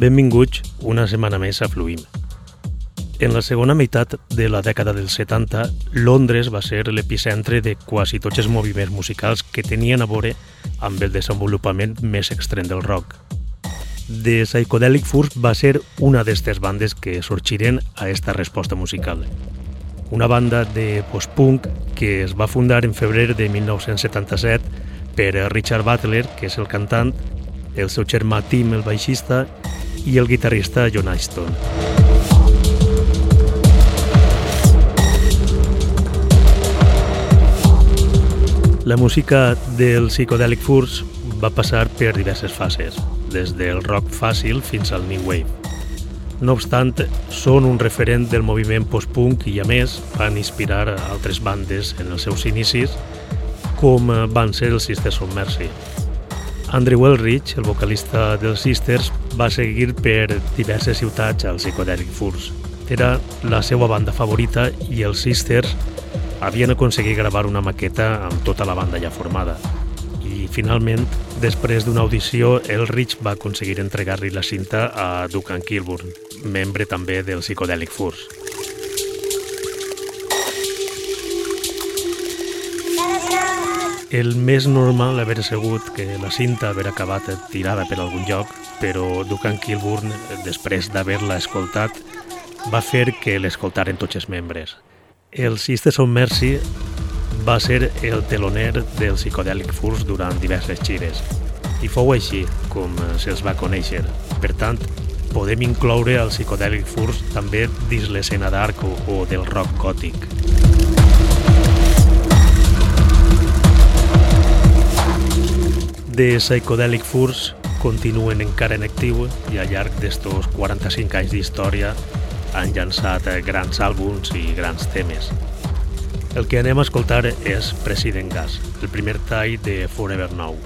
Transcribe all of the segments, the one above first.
Benvinguts una setmana més a Fluim. En la segona meitat de la dècada dels 70, Londres va ser l'epicentre de quasi tots els moviments musicals que tenien a veure amb el desenvolupament més extrem del rock. The Psychedelic Furs va ser una d'aquestes bandes que sorgiren a esta resposta musical. Una banda de post-punk que es va fundar en febrer de 1977 per Richard Butler, que és el cantant, el seu germà Tim, el baixista, i el guitarrista John Ashton. La música del Psychedelic Furs va passar per diverses fases, des del rock fàcil fins al new wave. No obstant, són un referent del moviment post-punk i, a més, van inspirar altres bandes en els seus inicis, com van ser els Sisters Mercy. Andrew Elrich, el vocalista dels Sisters, va seguir per diverses ciutats al Psychedelic Furs. Era la seva banda favorita i els Sisters havien aconseguit gravar una maqueta amb tota la banda ja formada. I finalment, després d'una audició, Elrich va aconseguir entregar-li la cinta a Duncan Kilburn, membre també del Psychedelic Furs. El més normal haver sigut que la cinta haver acabat tirada per algun lloc, però Duncan Kilburn, després d'haver-la escoltat, va fer que l'escoltaren tots els membres. El Sisters of Mercy va ser el teloner del Psychedelic Furs durant diverses gires, i fou així com se'ls va conèixer. Per tant, podem incloure el Psychedelic Furs també dins l'escena d'arc o, o del rock gòtic. The Psychedelic Furs continuen encara en actiu i al llarg d'estos 45 anys d'història han llançat grans àlbums i grans temes. El que anem a escoltar és President Gas, el primer tall de Forever Now,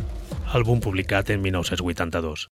àlbum publicat en 1982.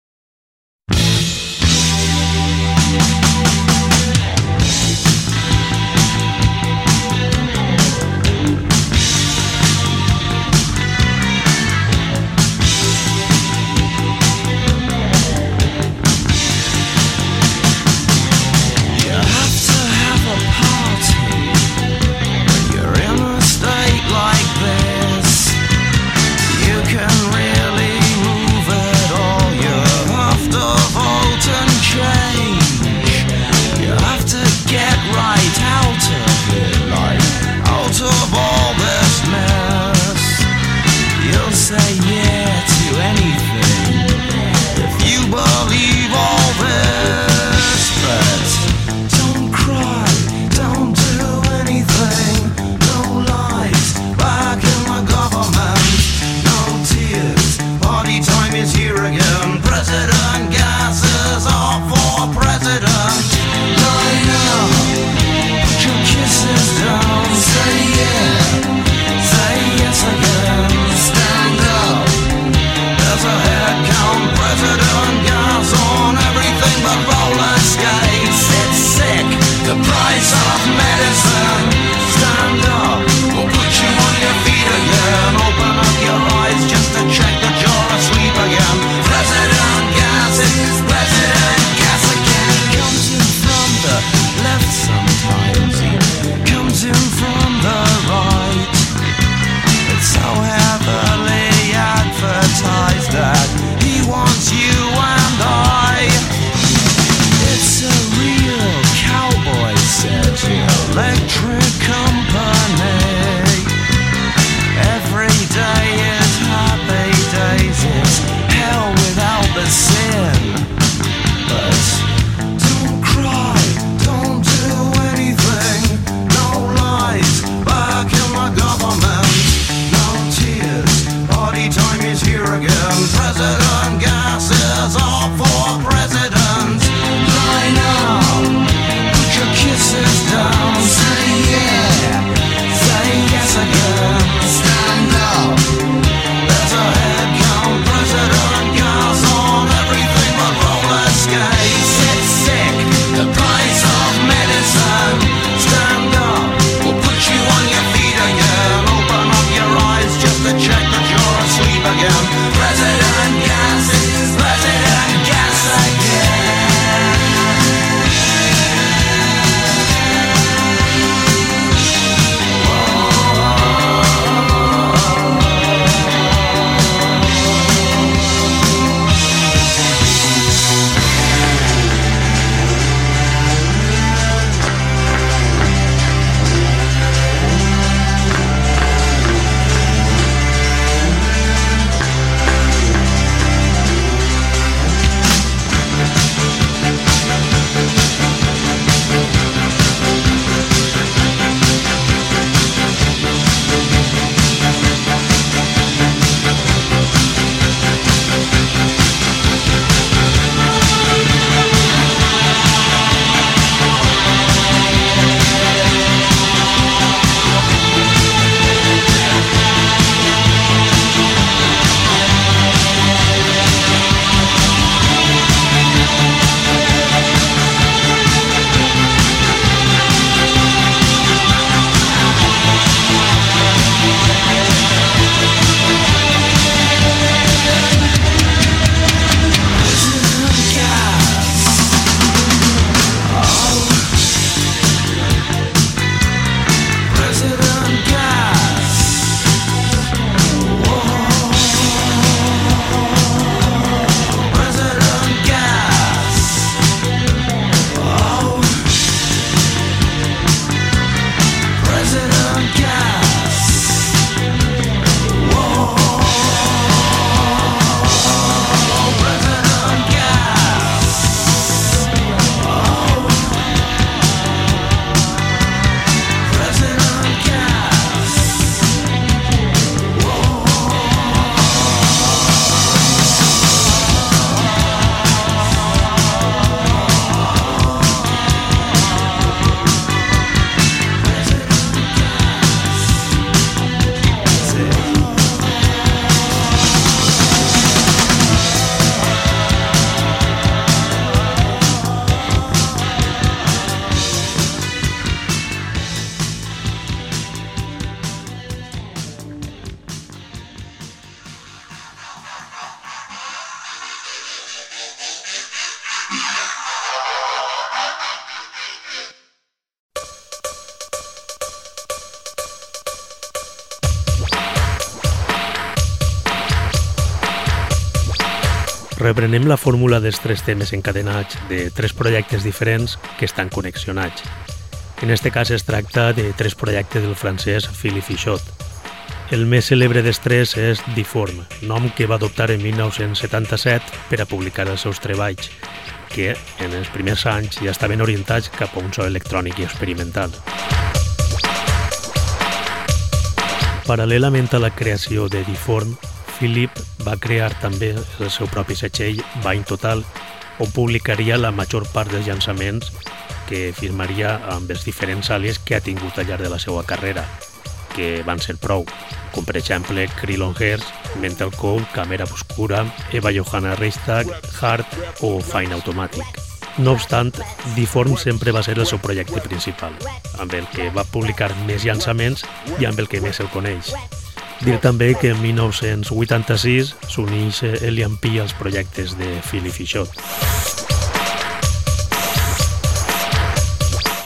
hacer reprenem la fórmula dels tres temes encadenats de tres projectes diferents que estan connexionats. En este cas es tracta de tres projectes del francès Philippe Fichot. El més cèlebre dels tres és Deform, nom que va adoptar en 1977 per a publicar els seus treballs, que en els primers anys ja estaven orientats cap a un so electrònic i experimental. Paral·lelament a la creació de Deform, Philip va crear també el seu propi setxell Vain Total, on publicaria la major part dels llançaments que firmaria amb els diferents àlies que ha tingut al llarg de la seva carrera, que van ser prou, com per exemple Krillon Hearts, Mental Code, Camera Obscura, Eva Johanna Reistag, Hard o Fine Automatic. No obstant, Deform sempre va ser el seu projecte principal, amb el que va publicar més llançaments i amb el que més el coneix. Dir també que en 1986 s'uneix Elian P als projectes de Philly Fichot.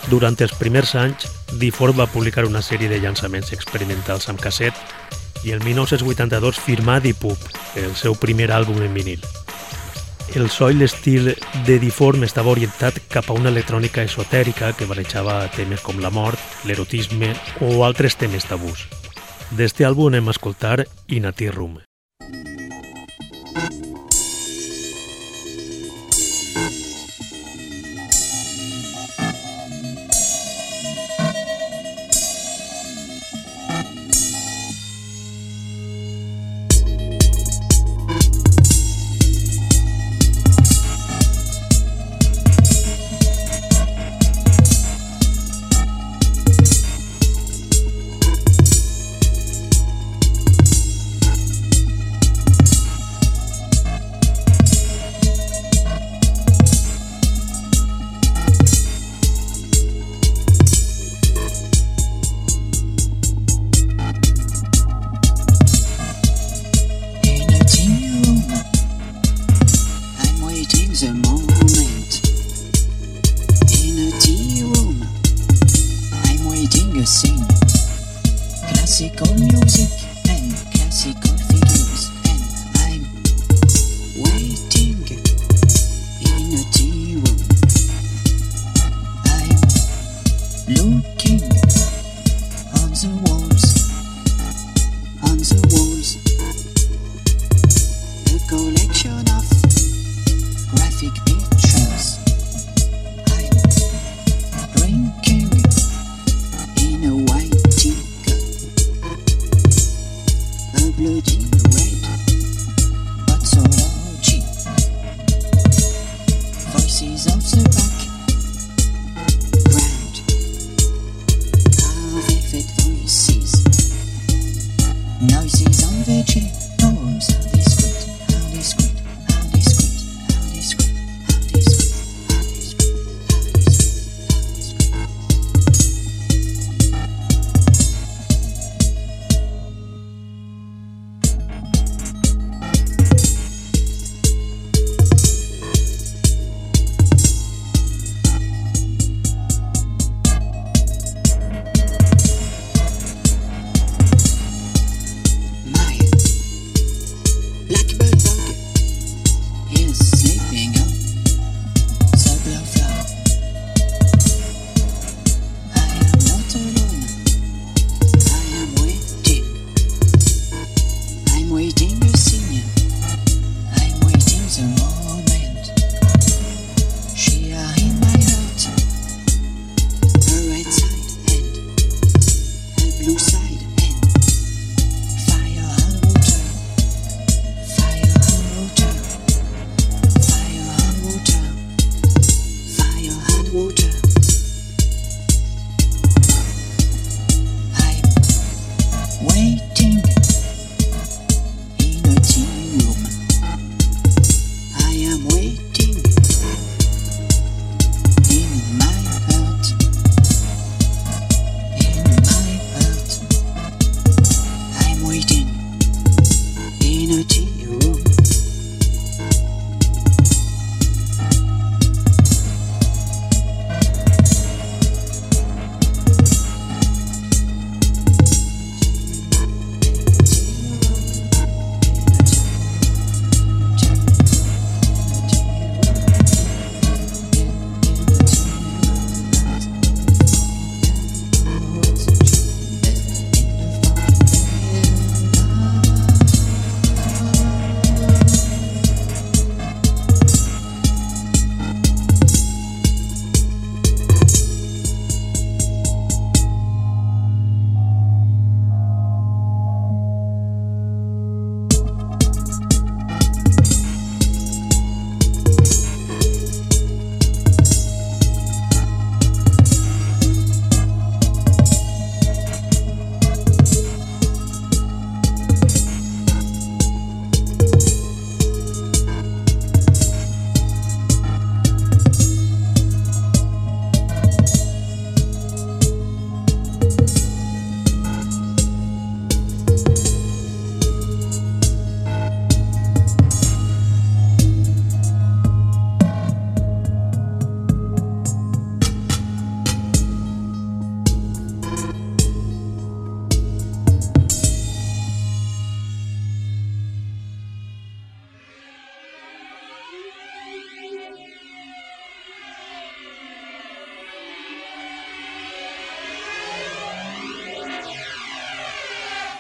Durant els primers anys, Ford va publicar una sèrie de llançaments experimentals amb casset i el 1982 firmà Deepop, el seu primer àlbum en vinil. El so i l'estil de Deform estava orientat cap a una electrònica esotèrica que barrejava temes com la mort, l'erotisme o altres temes tabús. D'este àlbum anem a escoltar Inati Jones.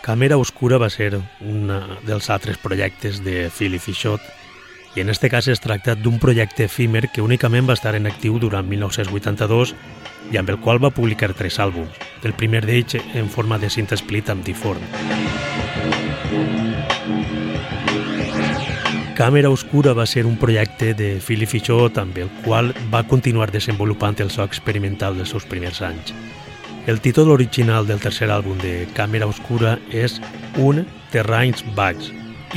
Càmera Oscura va ser un dels altres projectes de Philly Fichot i en este cas es tracta d'un projecte efímer que únicament va estar en actiu durant 1982 i amb el qual va publicar tres àlbums, el primer d'ells en forma de cinta split amb Deform. Càmera Oscura va ser un projecte de Philly Fichot amb el qual va continuar desenvolupant el so experimental dels seus primers anys. El títol original del tercer àlbum de Càmera Oscura és Un Terrains Bugs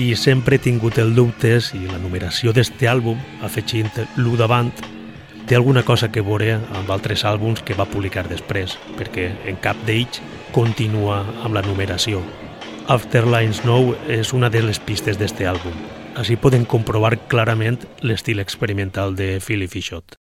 i sempre he tingut el dubte si la numeració d'este àlbum, afegint l'1 davant, té alguna cosa que veure amb altres àlbums que va publicar després, perquè en cap d'ells continua amb la numeració. Afterline Snow és una de les pistes d'este àlbum. Així poden comprovar clarament l'estil experimental de Philly Fichot.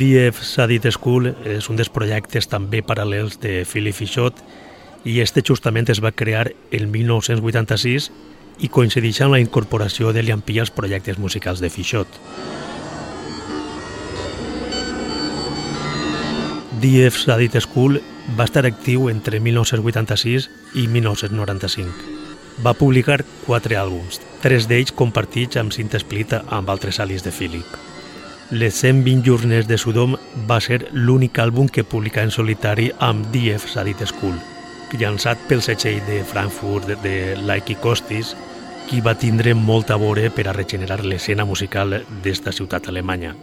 DF Sadit School és un dels projectes també paral·lels de Philip Fichot i este justament es va crear el 1986 i coincideix amb la incorporació de Liampí als projectes musicals de Fichot. DF Sadit School va estar actiu entre 1986 i 1995. Va publicar quatre àlbums, tres d'ells compartits amb cinta splita amb altres alis de Philip. Les 120 jornes de Sodom va ser l'únic àlbum que publicà en solitari amb DF Sadit School, llançat pel setxell de Frankfurt de Laiki Costis, qui va tindre molta vore per a regenerar l'escena musical d'esta ciutat alemanya.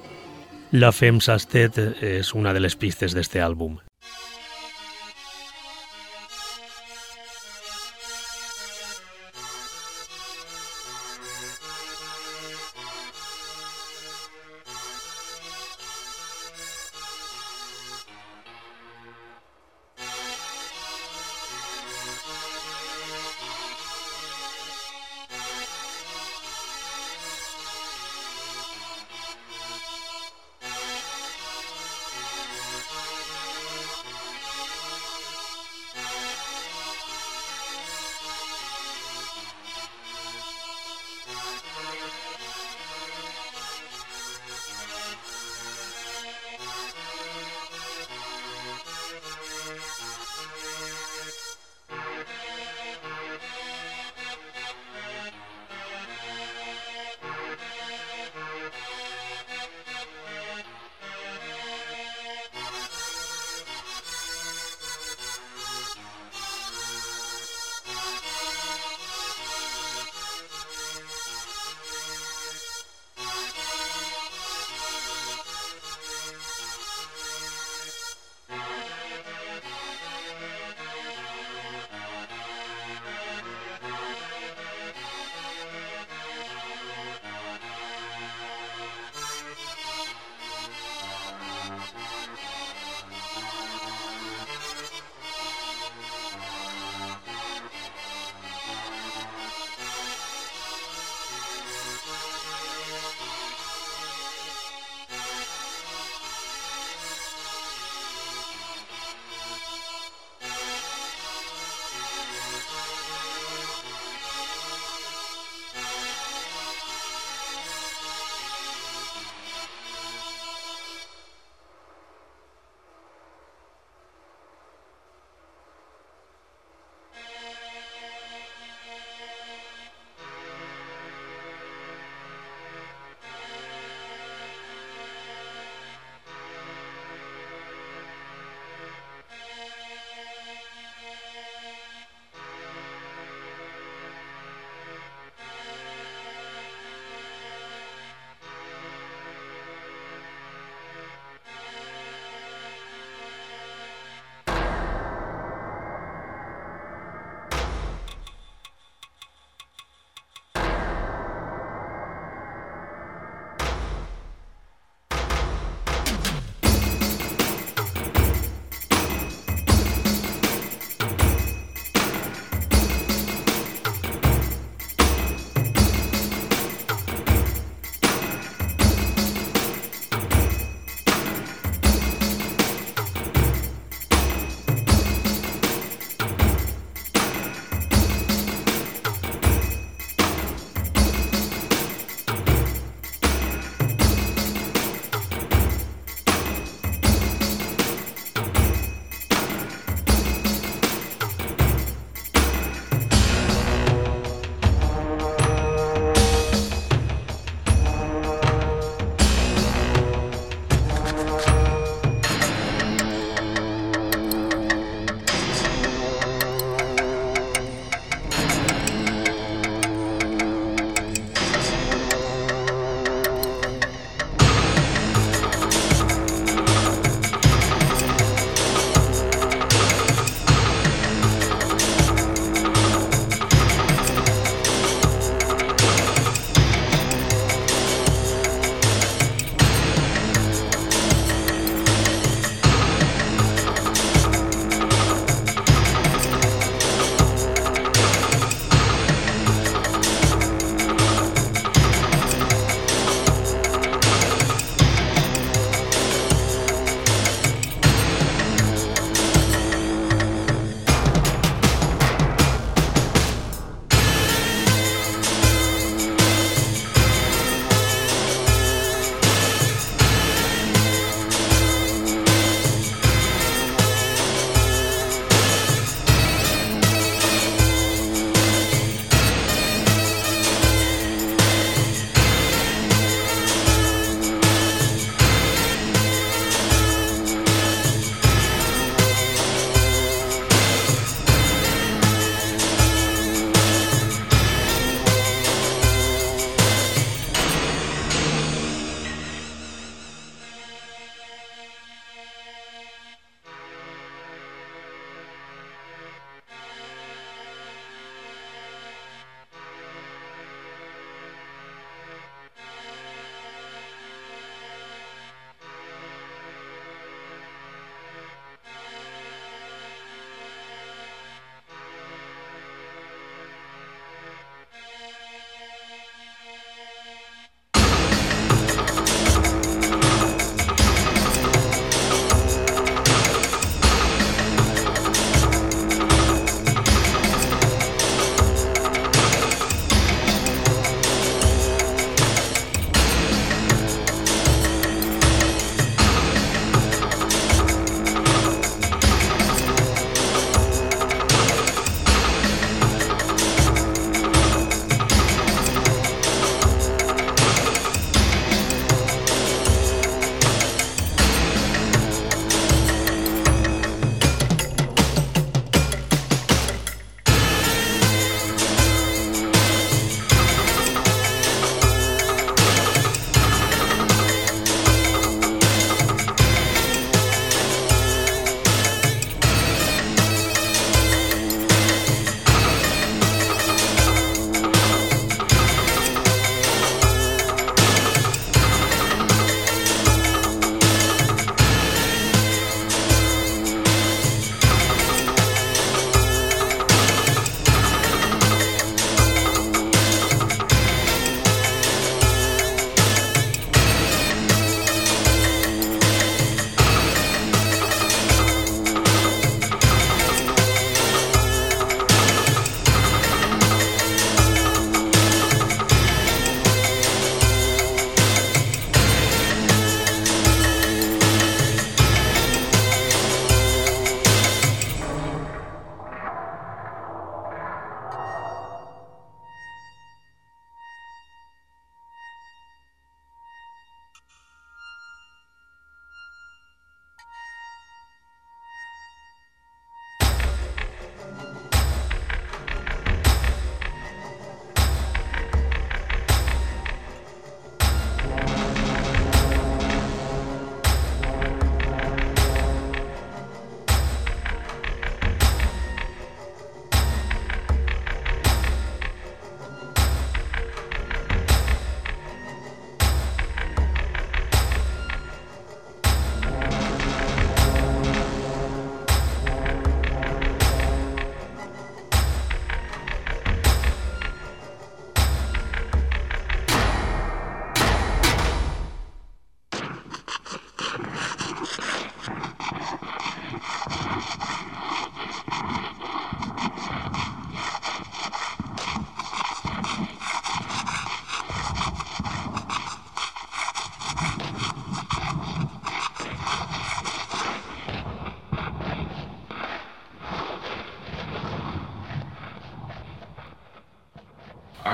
La Fem Sastet és una de les pistes d'este àlbum.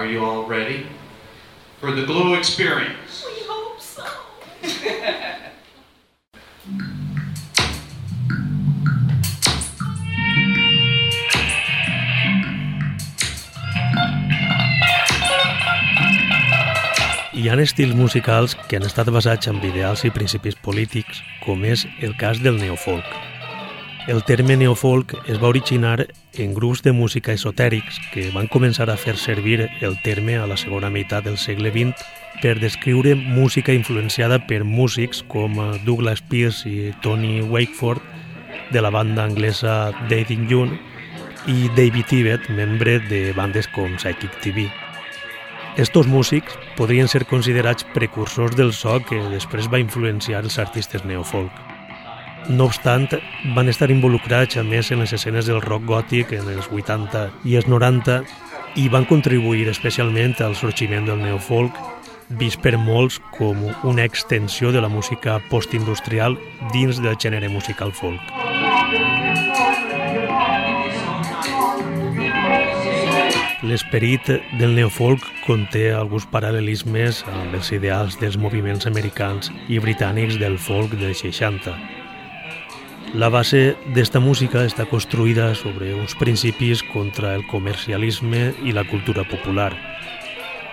Are you all ready for the Glue Experience? We hope so. Hi ha estils musicals que han estat basats en ideals i principis polítics, com és el cas del neofolk. El terme neofolk es va originar en grups de música esotèrics que van començar a fer servir el terme a la segona meitat del segle XX per descriure música influenciada per músics com Douglas Pierce i Tony Wakeford de la banda anglesa Dating June i David Tibet, membre de bandes com Psychic TV. Estos músics podrien ser considerats precursors del so que després va influenciar els artistes neofolk. No obstant, van estar involucrats a més en les escenes del rock gòtic en els 80 i els 90 i van contribuir especialment al sorgiment del neofolk, vist per molts com una extensió de la música postindustrial dins del gènere musical folk. L'esperit del neofolk conté alguns paral·lelismes amb els ideals dels moviments americans i britànics del folk dels 60. La base d'esta música està construïda sobre uns principis contra el comercialisme i la cultura popular.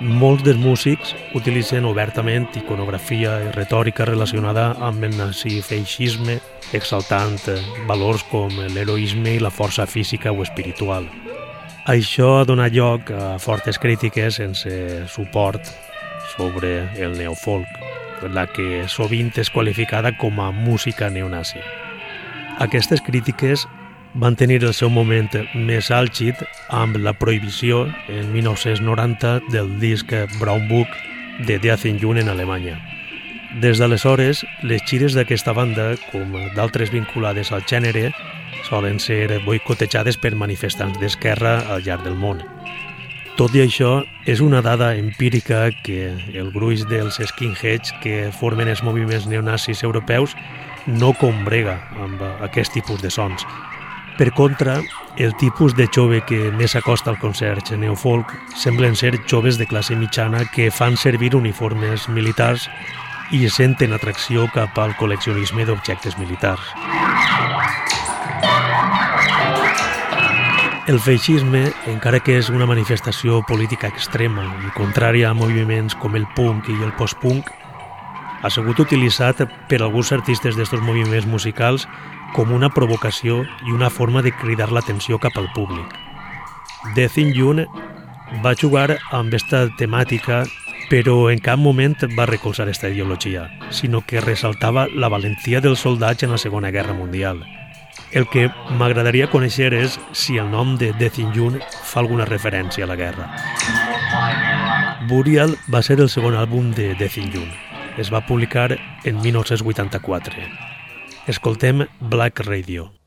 Molts dels músics utilitzen obertament iconografia i retòrica relacionada amb el nazifeixisme, exaltant valors com l'heroisme i la força física o espiritual. Això ha donat lloc a fortes crítiques sense suport sobre el neofolk, la que sovint és qualificada com a música neonazi. Aquestes crítiques van tenir el seu moment més àlgid amb la prohibició en 1990 del disc Brown Book de Death in June en Alemanya. Des d'aleshores, les xires d'aquesta banda, com d'altres vinculades al gènere, solen ser boicotejades per manifestants d'esquerra al llarg del món. Tot i això, és una dada empírica que el gruix dels skinheads que formen els moviments neonazis europeus no combrega amb aquest tipus de sons. Per contra, el tipus de jove que més s'acosta al concert neofolk semblen ser joves de classe mitjana que fan servir uniformes militars i senten atracció cap al col·leccionisme d'objectes militars. El feixisme, encara que és una manifestació política extrema i contrària a moviments com el punk i el post-punk, ha sigut utilitzat per alguns artistes d'estos moviments musicals com una provocació i una forma de cridar l'atenció cap al públic. Death in June va jugar amb aquesta temàtica però en cap moment va recolzar aquesta ideologia, sinó que ressaltava la valentia dels soldats en la Segona Guerra Mundial – el que m'agradaria conèixer és si el nom de Death in June fa alguna referència a la guerra. Burial va ser el segon àlbum de Death in June. Es va publicar en 1984. Escoltem Black Radio.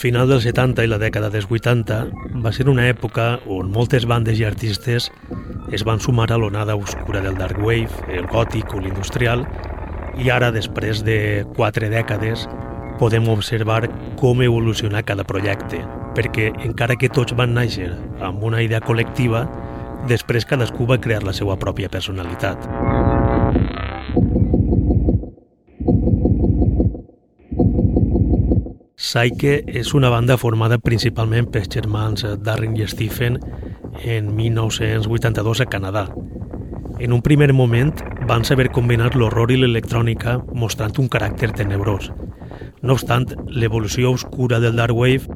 Final dels 70 i la dècada dels 80 va ser una època on moltes bandes i artistes es van sumar a l'onada oscura del dark wave, el gòtic o l'industrial, i ara, després de quatre dècades, podem observar com evoluciona cada projecte, perquè encara que tots van néixer amb una idea col·lectiva, després cadascú va crear la seva pròpia personalitat. Psyche és una banda formada principalment pels germans Darren i Stephen en 1982 a Canadà. En un primer moment van saber combinar l'horror i l'electrònica mostrant un caràcter tenebrós. No obstant, l'evolució oscura del Dark Wave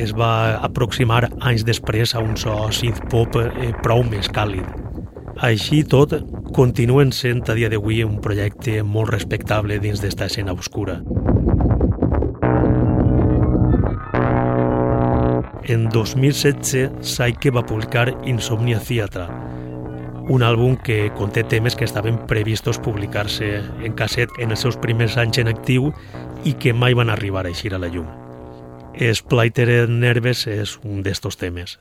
es va aproximar anys després a un so synth-pop eh, prou més càlid. Així tot, continuen sent a dia d'avui un projecte molt respectable dins d'esta escena obscura. En 2016, Saike va publicar Insomnia Theatre, un àlbum que conté temes que estaven previstos publicar-se en casset en els seus primers anys en actiu i que mai van arribar a eixir a la llum. Splitter Nerves és un d'estos temes.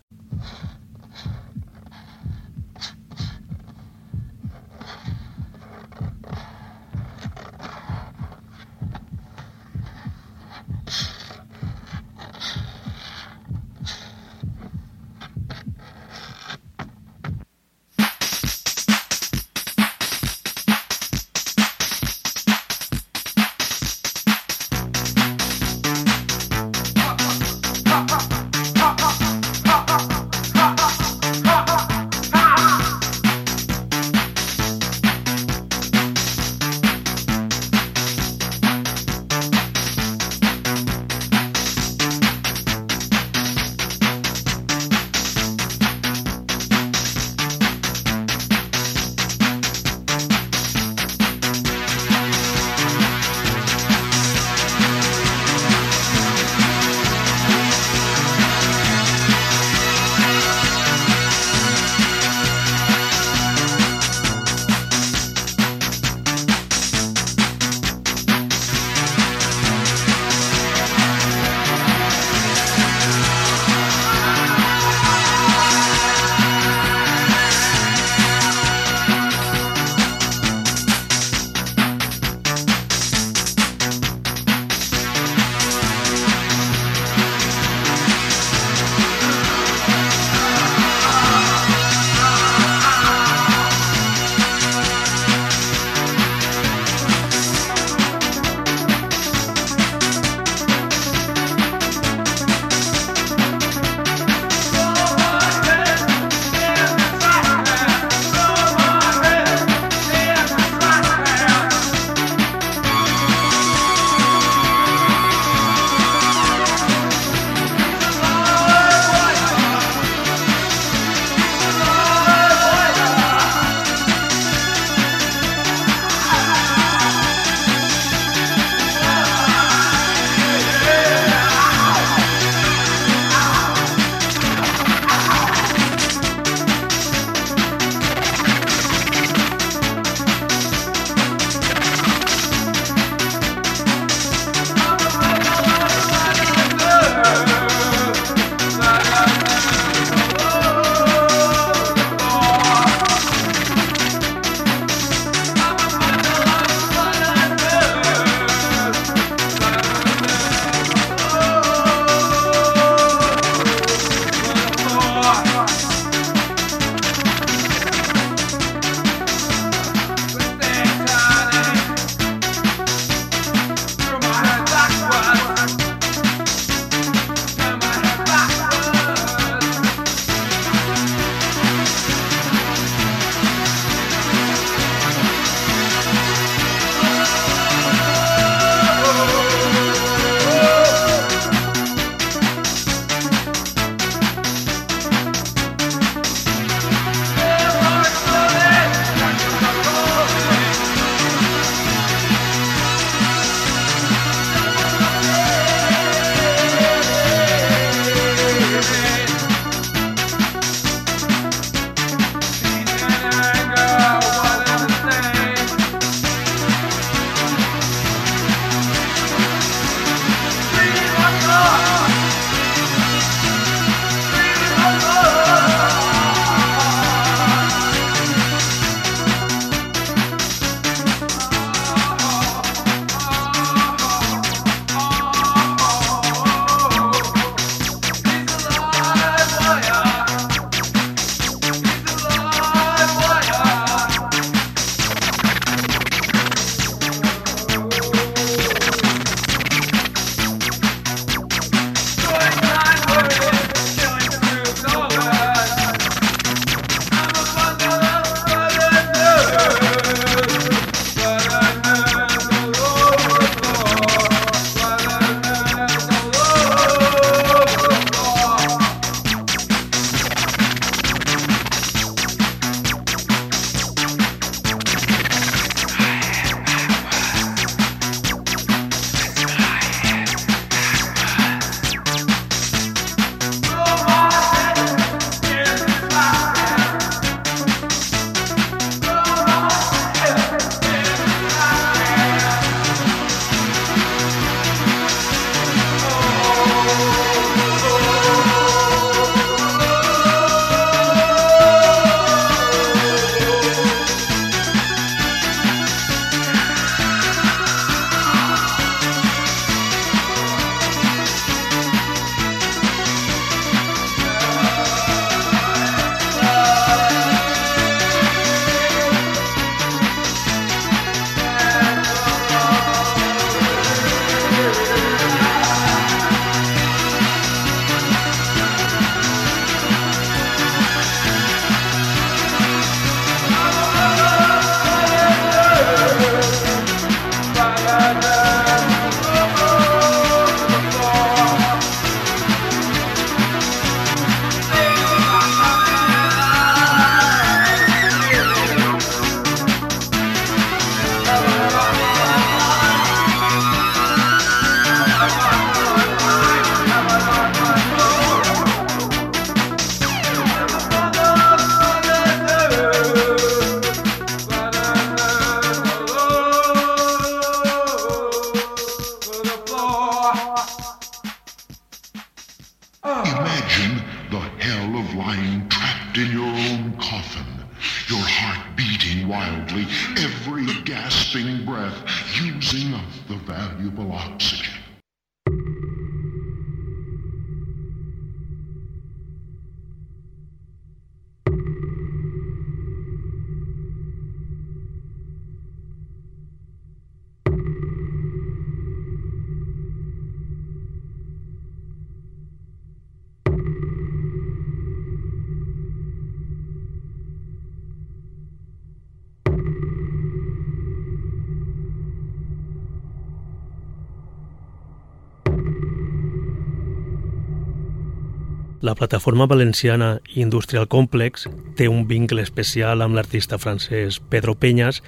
La plataforma valenciana Industrial Complex té un vincle especial amb l'artista francès Pedro Peñas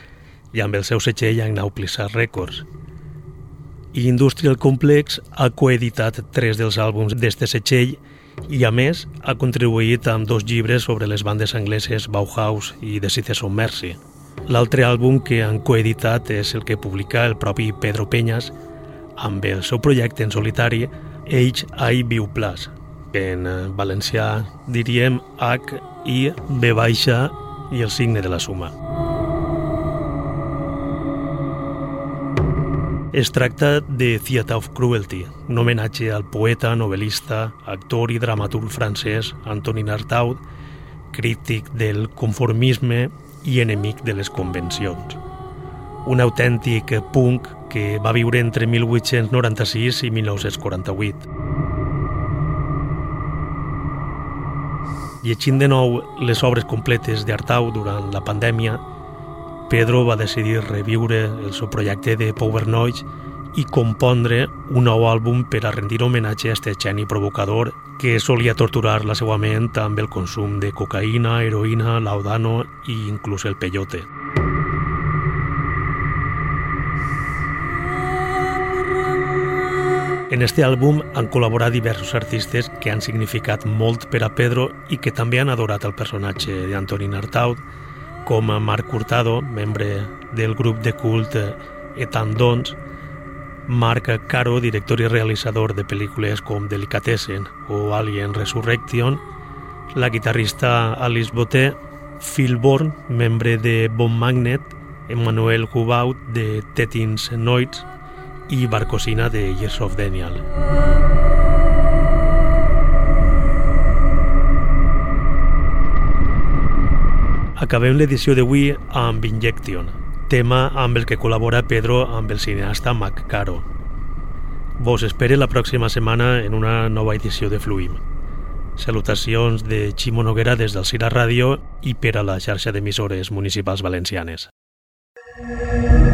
i amb el seu setxell Agnauplisar Records. I Industrial Complex ha coeditat tres dels àlbums d'este setxell i, a més, ha contribuït amb dos llibres sobre les bandes angleses Bauhaus i The Citizen Mercy. L'altre àlbum que han coeditat és el que publica el propi Pedro Peñas amb el seu projecte en solitari H.I. View Plus, en eh, valencià diríem H, I, B baixa i el signe de la suma. Es tracta de Theatre of Cruelty, un homenatge al poeta, novel·lista, actor i dramaturg francès Antonin Artaud, crític del conformisme i enemic de les convencions. Un autèntic punk que va viure entre 1896 i 1948. Llegint de nou les obres completes d'Artau durant la pandèmia, Pedro va decidir reviure el seu projecte de Power Noise i compondre un nou àlbum per a rendir homenatge a este geni provocador que solia torturar la seva ment amb el consum de cocaïna, heroïna, laudano i inclús el peyote. En este àlbum han col·laborat diversos artistes que han significat molt per a Pedro i que també han adorat el personatge d'Antonin Artaud, com Marc Hurtado, membre del grup de cult Etandons, Marc Caro, director i realitzador de pel·lícules com Delicatessen o Alien Resurrection, la guitarrista Alice Boté, Phil Bourne, membre de Bon Magnet, Emmanuel Hubaut de Tetins Noids, i Barcosina de Years of Daniel. Acabem l'edició d'avui amb Injection, tema amb el que col·labora Pedro amb el cineasta Mac Caro. Vos espere la pròxima setmana en una nova edició de Fluim. Salutacions de Ximo Noguera des del Cira Ràdio i per a la xarxa d'emissores municipals valencianes. ne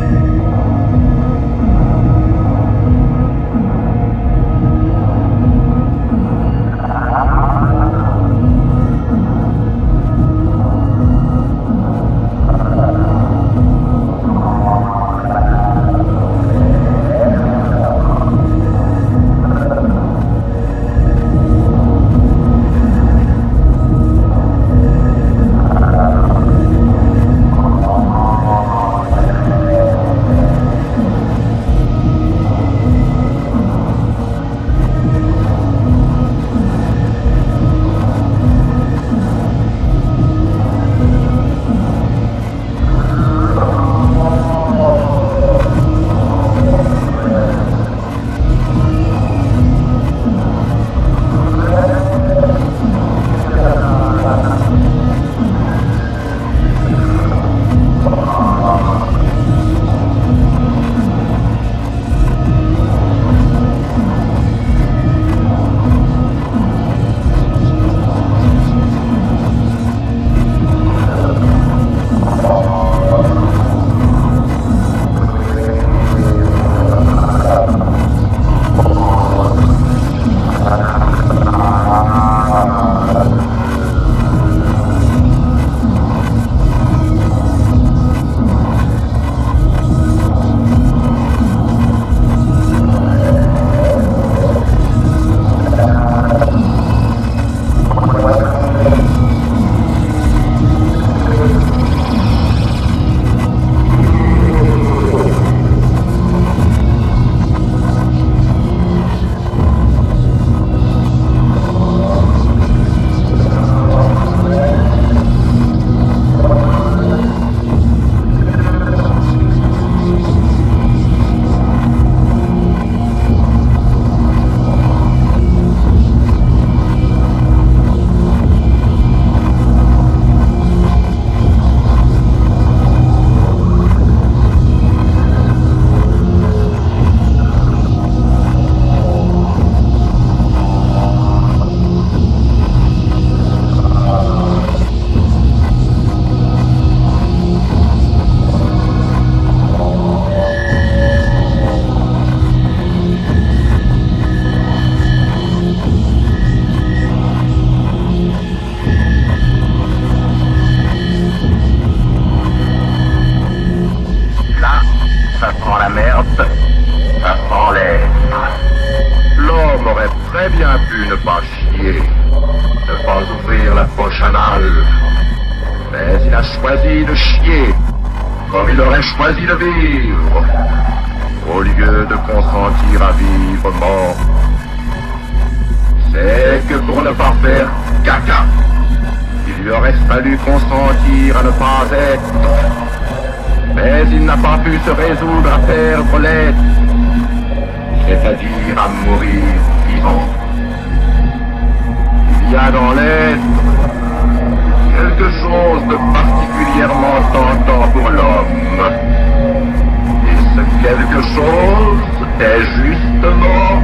au lieu de consentir à vivre mort. C'est que pour ne pas faire caca, il lui aurait fallu consentir à ne pas être. Mais il n'a pas pu se résoudre à perdre l'être, c'est-à-dire à mourir vivant. Il y a dans l'être quelque chose de particulièrement tentant pour l'homme. Quelque chose est justement